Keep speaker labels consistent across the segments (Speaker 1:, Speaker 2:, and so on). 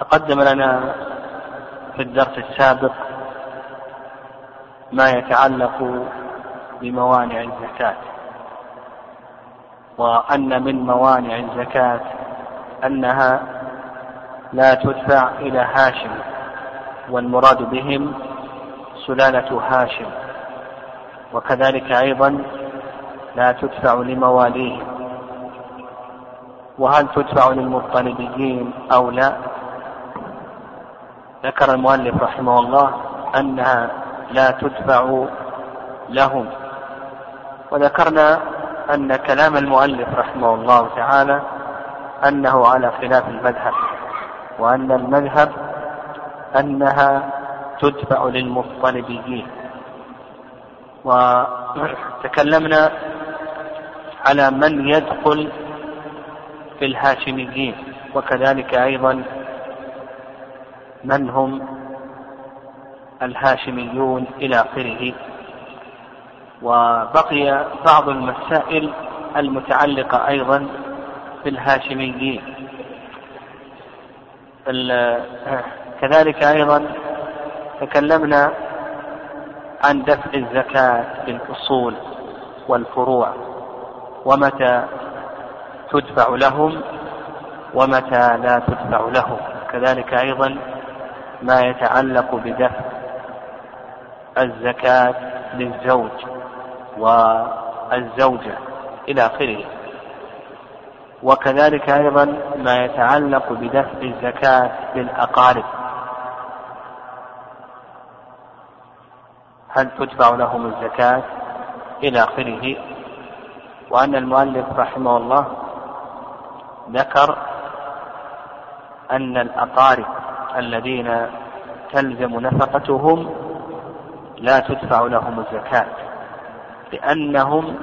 Speaker 1: تقدم لنا في الدرس السابق ما يتعلق بموانع الزكاة وأن من موانع الزكاة أنها لا تدفع إلى هاشم والمراد بهم سلالة هاشم وكذلك أيضا لا تدفع لمواليهم. وهل تدفع للمطلبيين أو لا؟ ذكر المؤلف رحمه الله أنها لا تدفع لهم وذكرنا أن كلام المؤلف رحمه الله تعالى أنه على خلاف المذهب وأن المذهب أنها تدفع للمطلبيين وتكلمنا على من يدخل في الهاشميين وكذلك أيضا من هم الهاشميون إلى آخره. وبقي بعض المسائل المتعلقة أيضا بالهاشميين. كذلك أيضا تكلمنا عن دفع الزكاة في الأصول والفروع ومتى تدفع لهم ومتى لا تدفع لهم. كذلك أيضا ما يتعلق بدفع الزكاة للزوج والزوجة إلى آخره. وكذلك أيضا ما يتعلق بدفع الزكاة للأقارب. هل تدفع لهم الزكاة إلى آخره؟ وأن المؤلف رحمه الله ذكر أن الأقارب الذين تلزم نفقتهم لا تدفع لهم الزكاة لأنهم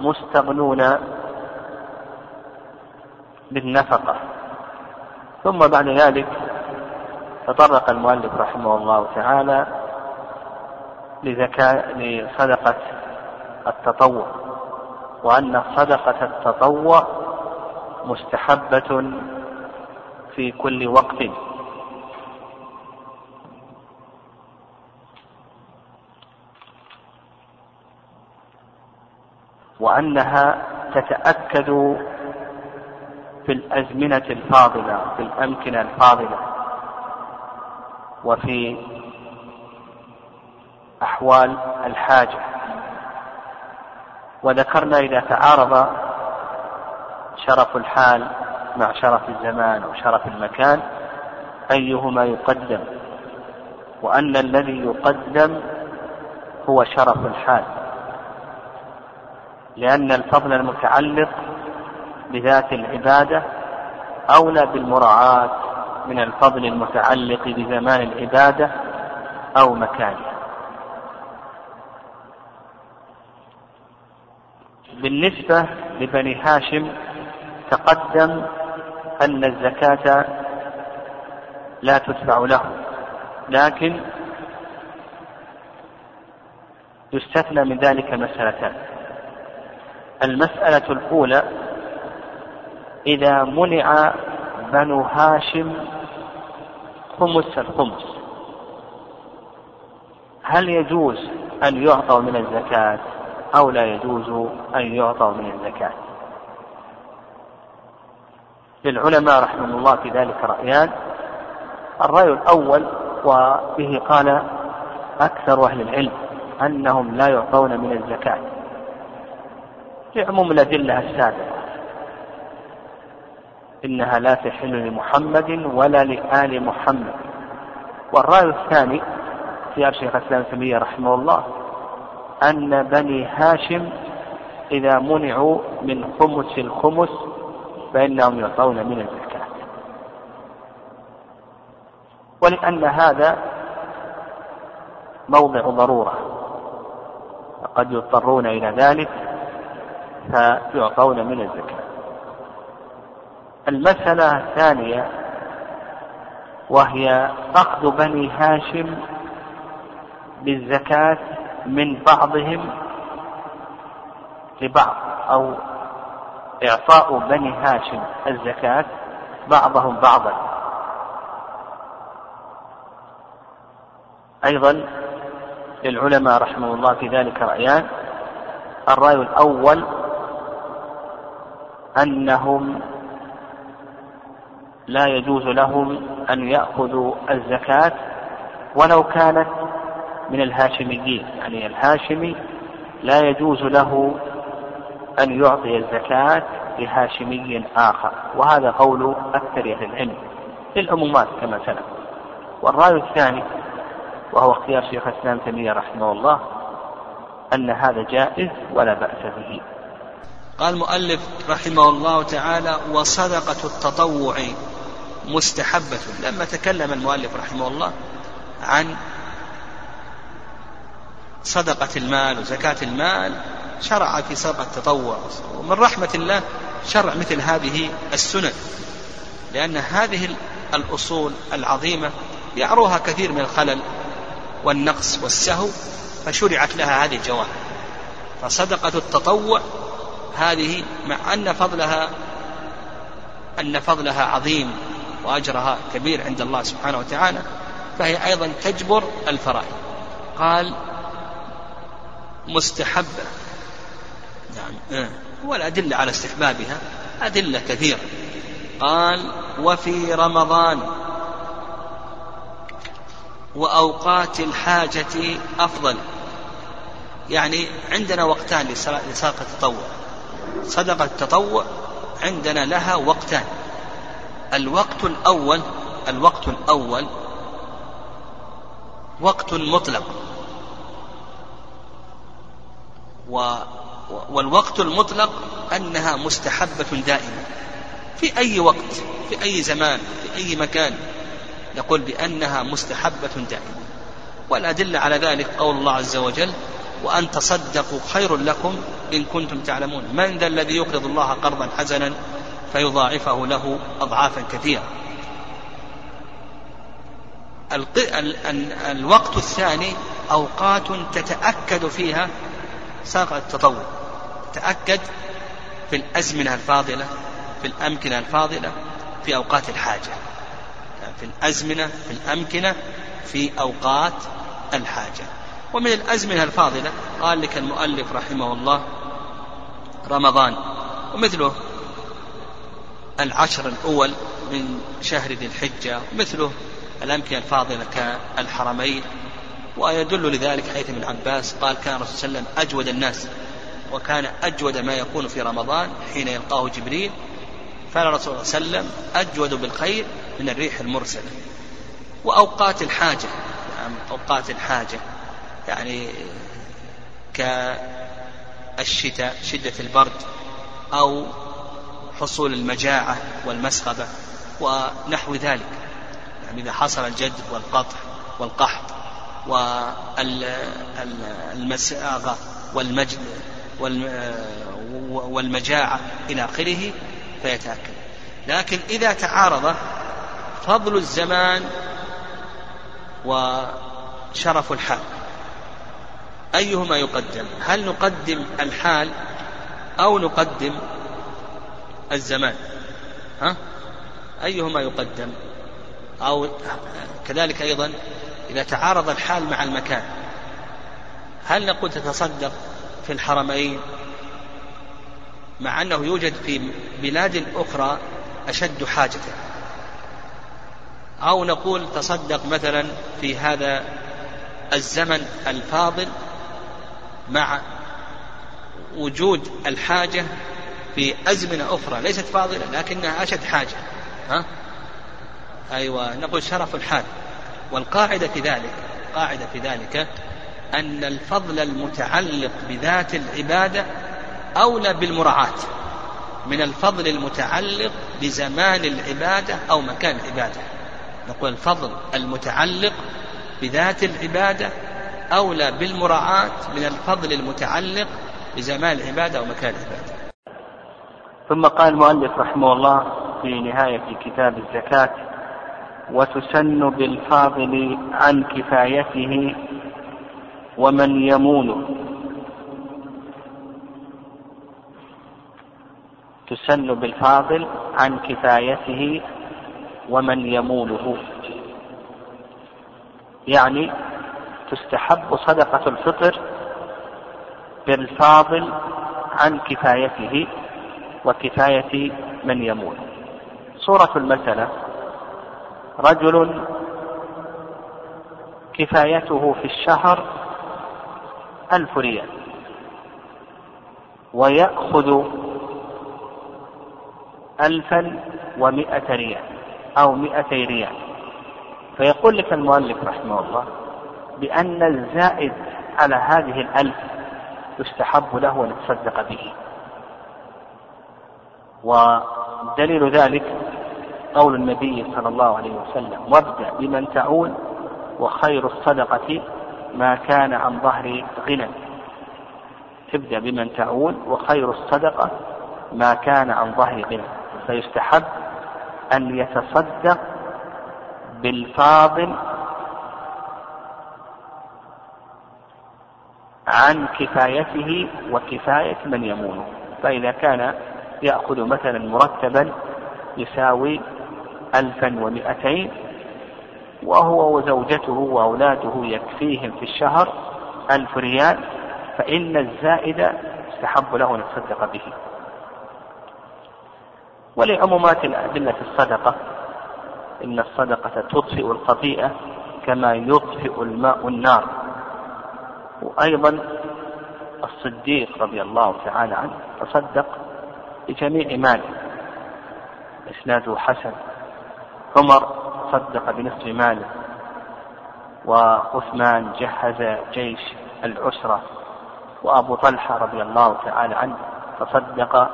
Speaker 1: مستغنون بالنفقة. ثم بعد ذلك تطرق المؤلف رحمه الله تعالى لزكاة لصدقة التطوع وأن صدقة التطوع مستحبة في كل وقت. وأنها تتأكد في الأزمنة الفاضلة في الأمكنة الفاضلة وفي أحوال الحاجة. وذكرنا إذا تعارض شرف الحال مع شرف الزمان أو شرف المكان أيهما يقدم؟ وأن الذي يقدم هو شرف الحال. لأن الفضل المتعلق بذات العبادة أولى بالمراعاة من الفضل المتعلق بزمان العبادة أو مكانها. بالنسبة لبني هاشم تقدم أن الزكاة لا تتبع لهم لكن يستثنى من ذلك مسألتان. المسألة الأولى إذا منع بنو هاشم خمس الخمس هل يجوز أن يعطوا من الزكاة أو لا يجوز أن يعطوا من الزكاة؟ للعلماء رحمه الله في ذلك رأيان. الرأي الأول وبه قال أكثر أهل العلم أنهم لا يعطون من الزكاة. لعموم الأدلة السابقة. إنها لا تحل لمحمد ولا لآل محمد. والرأي الثاني في شيخ الإسلام تيمية رحمه الله أن بني هاشم إذا منعوا من خمس الخمس فإنهم يعطون من الزكاة. ولأن هذا موضع ضرورة وقد يضطرون إلى ذلك فيعطون من الزكاة. المسألة الثانية وهي أخذ بني هاشم بالزكاة من بعضهم لبعض أو إعطاء بني هاشم الزكاة بعضهم بعضا. أيضا للعلماء رحمه الله في ذلك رأيان الرأي الأول أنهم لا يجوز لهم أن يأخذوا الزكاة ولو كانت من الهاشميين. يعني الهاشمي لا يجوز له أن يعطي الزكاة لهاشمي آخر. وهذا قول أكثر أهل العلم للعمومات كما سلف. والرأي الثاني وهو اختيار شيخ الإسلام تيمية رحمه الله أن هذا جائز ولا بأس به.
Speaker 2: قال المؤلف رحمه الله تعالى وصدقة التطوع مستحبة. لما تكلم المؤلف رحمه الله عن صدقة المال وزكاة المال شرع في صدقة التطوع. ومن رحمة الله شرع مثل هذه السنن لأن هذه الأصول العظيمة يعروها كثير من الخلل والنقص والسهو فشرعت لها هذه الجوانب. فصدقة التطوع هذه مع أن فضلها أن فضلها عظيم وأجرها كبير عند الله سبحانه وتعالى فهي أيضا تجبر الفرائض. قال مستحبة. نعم والأدلة على استحبابها أدلة كثيرة. قال وفي رمضان وأوقات الحاجة أفضل. يعني عندنا وقتان لصدقة التطوع. صدقة التطوع عندنا لها وقتان. الوقت الأول الوقت الأول وقت مطلق. و والوقت المطلق أنها مستحبة دائما. في أي وقت في أي زمان في أي مكان نقول بأنها مستحبة دائما. والأدلة على ذلك قول الله عز وجل وأن تصدقوا خير لكم إن كنتم تعلمون. من ذا الذي يقرض الله قرضا حسنا فيضاعفه له أضعافا كثيرة. الوقت الثاني أوقات تتأكد فيها ساق التطوع. تأكد في الأزمنة الفاضلة في الأمكنة الفاضلة في أوقات الحاجة. في الأزمنة في الأمكنة في أوقات الحاجة. ومن الأزمنة الفاضلة قال لك المؤلف رحمه الله رمضان ومثله العشر الأول من شهر ذي الحجة ومثله الأمكنة الفاضلة كالحرمين ويدل لذلك حيث ابن عباس قال كان الرسول صلى الله عليه وسلم أجود الناس وكان أجود ما يكون في رمضان حين يلقاه جبريل. كان الرسول صلى الله عليه وسلم أجود بالخير من الريح المرسلة. وأوقات الحاجة يعني أوقات الحاجة. يعني كالشتاء شدة البرد أو حصول المجاعة والمسغبة ونحو ذلك. يعني إذا حصل الجد والقطع والقحط والمساغة والمجد والمجاعة إلى آخره فيتأكد لكن إذا تعارض فضل الزمان وشرف الحال. أيهما يقدم؟ هل نقدم الحال أو نقدم الزمان؟ ها؟ أيهما يقدم؟ أو كذلك أيضا إذا تعارض الحال مع المكان هل نقول تتصدق في الحرمين؟ مع أنه يوجد في بلاد أخرى أشد حاجة. أو نقول تصدق مثلا في هذا الزمن الفاضل مع وجود الحاجة في أزمنة أخرى ليست فاضلة لكنها أشد حاجة. ها؟ أيوة نقول شرف الحال. والقاعدة في ذلك قاعدة في ذلك أن الفضل المتعلق بذات العبادة أولى بالمراعاة. من الفضل المتعلق بزمان العبادة أو مكان العبادة. نقول الفضل المتعلق بذات العبادة أولى بالمراعاة من الفضل المتعلق بزمان العبادة أو مكان العبادة.
Speaker 1: ثم قال المؤلف رحمه الله في نهاية كتاب الزكاة وتسن بالفاضل عن كفايته ومن يمونه. تسن بالفاضل عن كفايته ومن يموله يعني تستحب صدقة الفطر بالفاضل عن كفايته وكفاية من يموت. صورة المسألة رجل كفايته في الشهر ألف ريال ويأخذ ألفا ومائة ريال أو مائتي ريال. فيقول لك المؤلف رحمه الله بأن الزائد على هذه الألف يستحب له أن يتصدق به. ودليل ذلك قول النبي صلى الله عليه وسلم وابدأ بمن تعول وخير الصدقة ما كان عن ظهر غنى. تبدأ بمن تعول وخير الصدقة ما كان عن ظهر غنى. فيستحب أن يتصدق بالفاضل عن كفايته وكفاية من يمونه. فإذا كان يأخذ مثلا مرتبا يساوي ألفا ومئتين وهو وزوجته وأولاده يكفيهم في الشهر ألف ريال فإن الزائد يستحب له أن يتصدق به. ولعمومات الأدلة في الصدقة إن الصدقة تطفئ الخطيئة كما يطفئ الماء النار. وأيضا الصديق رضي الله تعالى عنه تصدق بجميع ماله. إسناده حسن. عمر صدق بنصف ماله. وعثمان جهز جيش العسرة. وأبو طلحة رضي الله تعالى عنه تصدق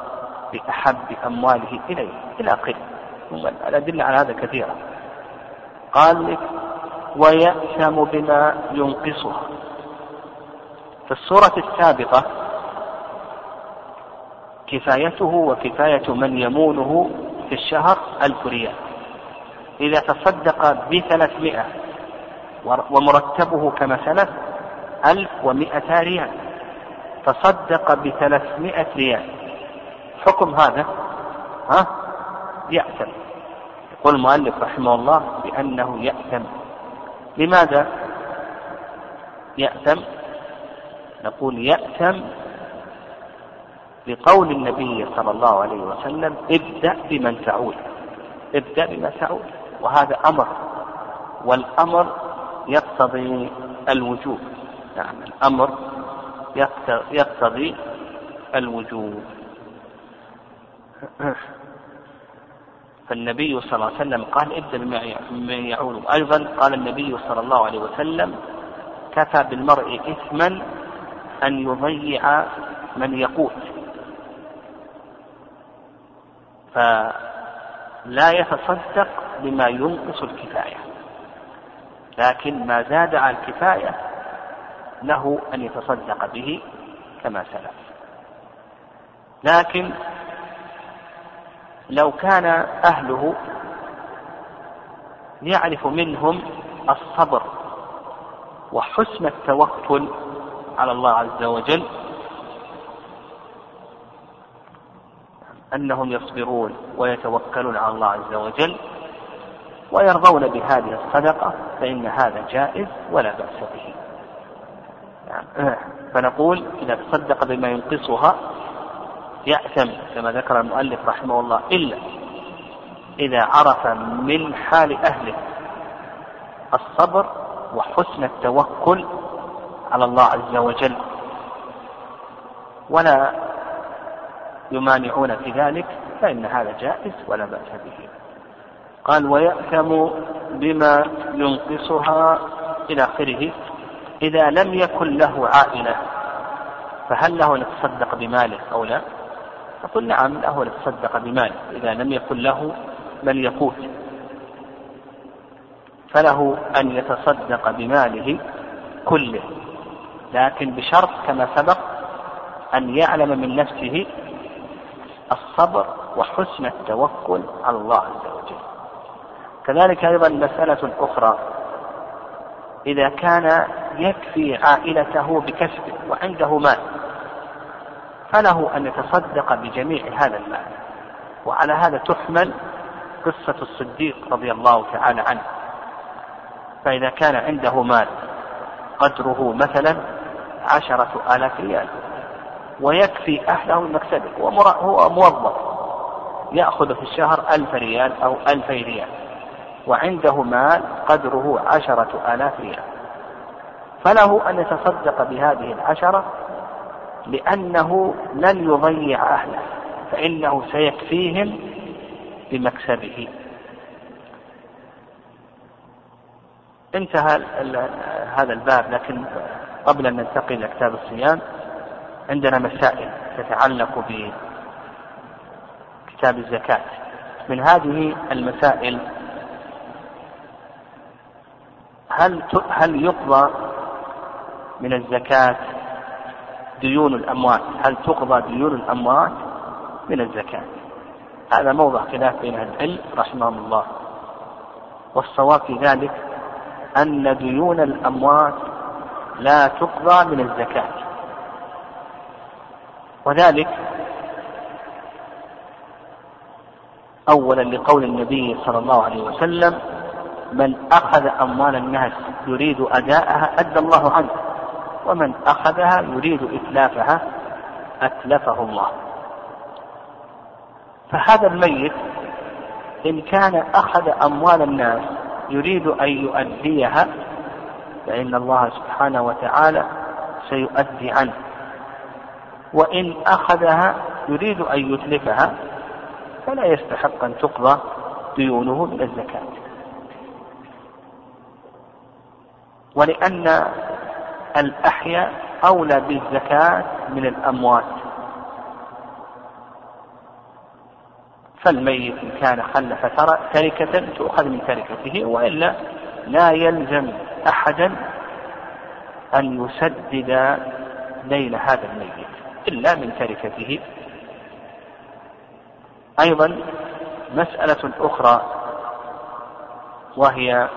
Speaker 1: بأحب أمواله إليه. إلى آخره. الأدلة على هذا كثيرة. قال لك ويأثم بما ينقصها. في الصورة السابقة كفايته وكفاية من يمونه في الشهر ألف ريال. إذا تصدق بثلاثمائة ومرتبه كما سلف ألف ومائة ريال. تصدق بثلاثمائة ريال. حكم هذا؟ ها؟ يأثم. يقول المؤلف رحمه الله بأنه يأثم. لماذا؟ يأثم؟ نقول يأثم بقول النبي صلى الله عليه وسلم ابدأ بمن تعود. ابدأ بما تعود. وهذا أمر. والأمر يقتضي الوجوب. نعم الأمر يقتضي الوجوب. فالنبي صلى الله عليه وسلم قال ابدأ بما يعود. أيضا قال النبي صلى الله عليه وسلم كفى بالمرء إثما أن يضيع من يقوت فلا يتصدق بما ينقص الكفاية. لكن ما زاد على الكفاية له أن يتصدق به كما سلف. لكن لو كان أهله يعرف منهم الصبر وحسن التوكل على الله عز وجل أنهم يصبرون ويتوكلون على الله عز وجل ويرضون بهذه الصدقة فإن هذا جائز ولا بأس به. يعني فنقول إذا تصدق بما ينقصها يأثم كما ذكر المؤلف رحمه الله إلا إذا عرف من حال أهله الصبر وحسن التوكل على الله عز وجل. ولا يمانعون في ذلك فإن هذا جائز ولا بأس به. قال ويأثم بما ينقصها إلى آخره إذا لم يكن له عائلة فهل له أن يتصدق بماله أو لا؟ نقول نعم له أن يتصدق بماله. إذا لم يكن له من يقوت فله أن يتصدق بماله كله. لكن بشرط كما سبق أن يعلم من نفسه الصبر وحسن التوكل على الله عز وجل. كذلك أيضا مسألة أخرى. إذا كان يكفي عائلته بكسبه وعنده مال فله أن يتصدق بجميع هذا المال. وعلى هذا تحمل قصة الصديق رضي الله تعالى عنه. فإذا كان عنده مال قدره مثلا عشرة آلاف ريال. ويكفي أهله من مكسبه هو موظف. يأخذ في الشهر ألف ريال أو ألفي ريال. وعنده مال قدره عشرة آلاف ريال. فله أن يتصدق بهذه العشرة لأنه لن يضيع أهله. فإنه سيكفيهم بمكسبه. انتهى هذا الباب لكن قبل أن ننتقل إلى كتاب الصيام عندنا مسائل تتعلق بكتاب الزكاة. من هذه المسائل هل هل يقضى من الزكاة ديون الأموات؟ هل تقضى ديون الأموات من الزكاة؟ هذا موضع خلاف بين أهل العلم رحمهم الله. والصواب في ذلك أن ديون الأموات لا تقضى من الزكاة. وذلك أولا لقول النبي صلى الله عليه وسلم من أخذ أموال الناس يريد أداءها أدى الله عنه ومن أخذها يريد إتلافها أتلفه الله. فهذا الميت إن كان أخذ أموال الناس يريد أن يؤديها فإن الله سبحانه وتعالى سيؤدي عنه. وإن أخذها يريد أن يتلفها فلا يستحق أن تقضى ديونه من الزكاة. ولأن الأحياء أولى بالزكاة من الأموات. فالميت إن كان خلف تركة تؤخذ من تركته وإلا لا يلزم أحدا أن يسدد دين هذا الميت إلا من تركته. أيضا مسألة أخرى وهي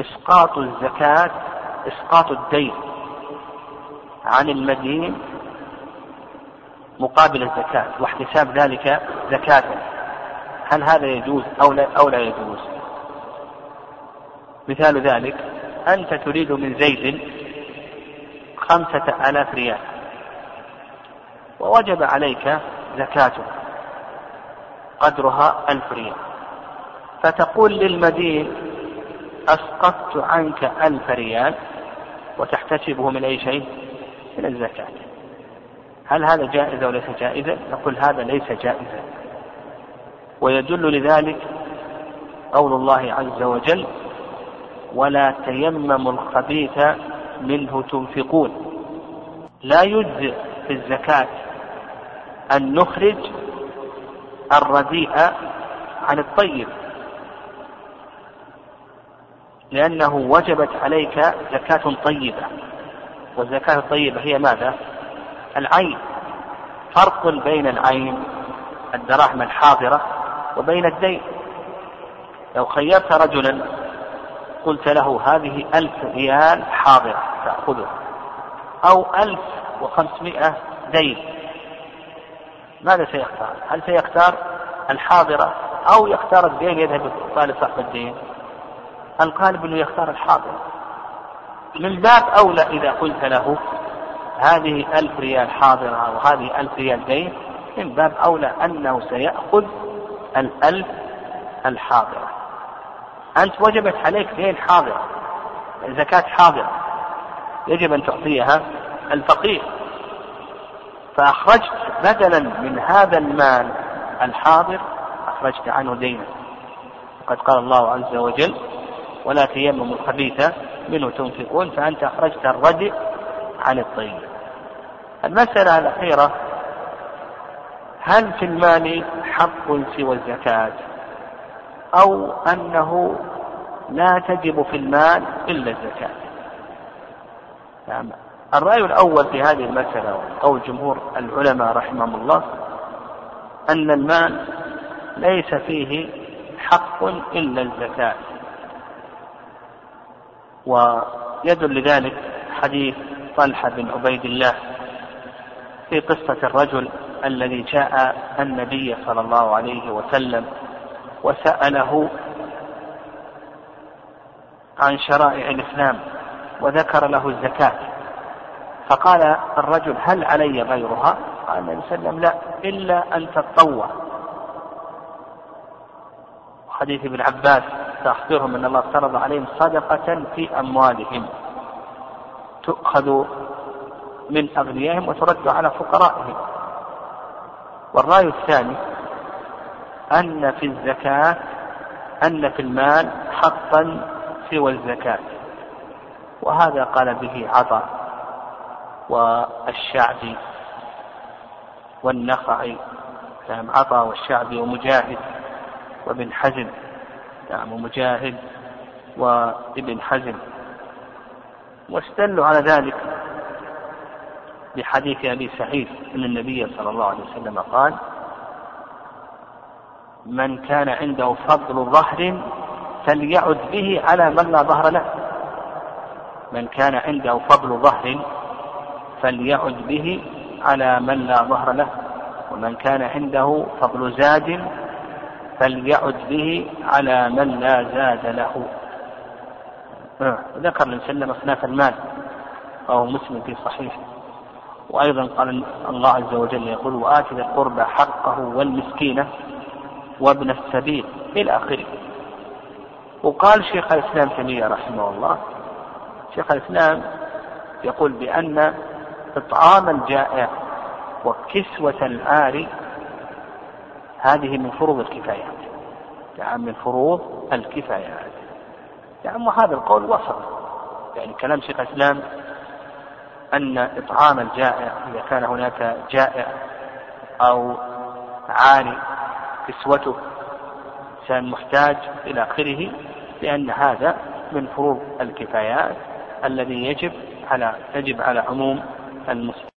Speaker 1: إسقاط الزكاة إسقاط الدين عن المدين مقابل الزكاة واحتساب ذلك زكاة. هل هذا يجوز أو لا, أو لا يجوز؟ مثال ذلك أنت تريد من زيد خمسة آلاف ريال ووجب عليك زكاته قدرها ألف ريال فتقول للمدين أسقطت عنك ألف ريال وتحتسبه من أي شيء؟ من الزكاة. هل هذا جائز أو ليس جائزا؟ نقول هذا ليس جائزا. ويدل لذلك قول الله عز وجل ولا تيمموا الخبيث منه تنفقون لا يجزئ في الزكاة أن نخرج الرديء عن الطيب لأنه وجبت عليك زكاة طيبة. والزكاة الطيبة هي ماذا؟ العين. فرق بين العين الدراهم الحاضرة وبين الدين. لو خيرت رجلا قلت له هذه ألف ريال حاضرة تأخذها. أو ألف وخمسمائة دين. ماذا سيختار؟ هل سيختار الحاضرة أو يختار الدين؟ يذهب طالب صاحب الدين. الغالب أنه يختار الحاضر من باب أولى إذا قلت له هذه ألف ريال حاضرة وهذه ألف ريال دين من باب أولى أنه سيأخذ الألف الحاضرة. أنت وجبت عليك دين حاضرة زكاة حاضرة. يجب أن تعطيها الفقير. فأخرجت بدلا من هذا المال الحاضر أخرجت عنه دينا. وقد قال الله عز وجل ولا تيمموا الخبيث منه تنفقون فأنت أخرجت الردء عن الطيب. المسألة الأخيرة هل في المال حق سوى الزكاة؟ أو أنه لا تجب في المال إلا الزكاة. نعم. الرأي الأول في هذه المسألة قول جمهور العلماء رحمهم الله أن المال ليس فيه حق إلا الزكاة. ويدل لذلك حديث طلحة بن عبيد الله في قصة الرجل الذي جاء النبي صلى الله عليه وسلم وسأله عن شرائع الإسلام وذكر له الزكاة. فقال الرجل هل علي غيرها؟ قال النبي صلى الله عليه وسلم لا إلا أن تتطوع. حديث ابن عباس تأخبرهم أن الله افترض عليهم صدقة في أموالهم. تؤخذ من أغنيائهم وترد على فقرائهم. والرأي الثاني أن في الزكاة أن في المال حقا سوى الزكاة. وهذا قال به عطاء والشعبي والنخعي نعم عطاء والشعبي ومجاهد وابن حزم نعم ومجاهد وابن حزم. واستدلوا على ذلك بحديث أبي سعيد أن النبي صلى الله عليه وسلم قال من كان عنده فضل ظهر فليعد به على من لا ظهر له. من كان عنده فضل ظهر فليعد به على من لا ظهر له ومن كان عنده فضل زاد فليعد به على من لا زاد له. آه، ذكر عليه وسلم اصناف المال رواه مسلم في صحيحه. وأيضا قال الله عز وجل يقول وآت ذا القربى حقه والمسكين وابن السبيل إلى آخره. وقال شيخ الإسلام تيمية رحمه الله شيخ الإسلام يقول بأن إطعام الجائع وكسوة العاري هذه من فروض الكفايات. يعني من فروض الكفايات. يعني وهذا القول وسط. يعني كلام شيخ الإسلام أن إطعام الجائع إذا كان هناك جائع أو عاري كسوته إنسان محتاج إلى آخره لأن هذا من فروض الكفايات الذي يجب على يجب على عموم المسلمين.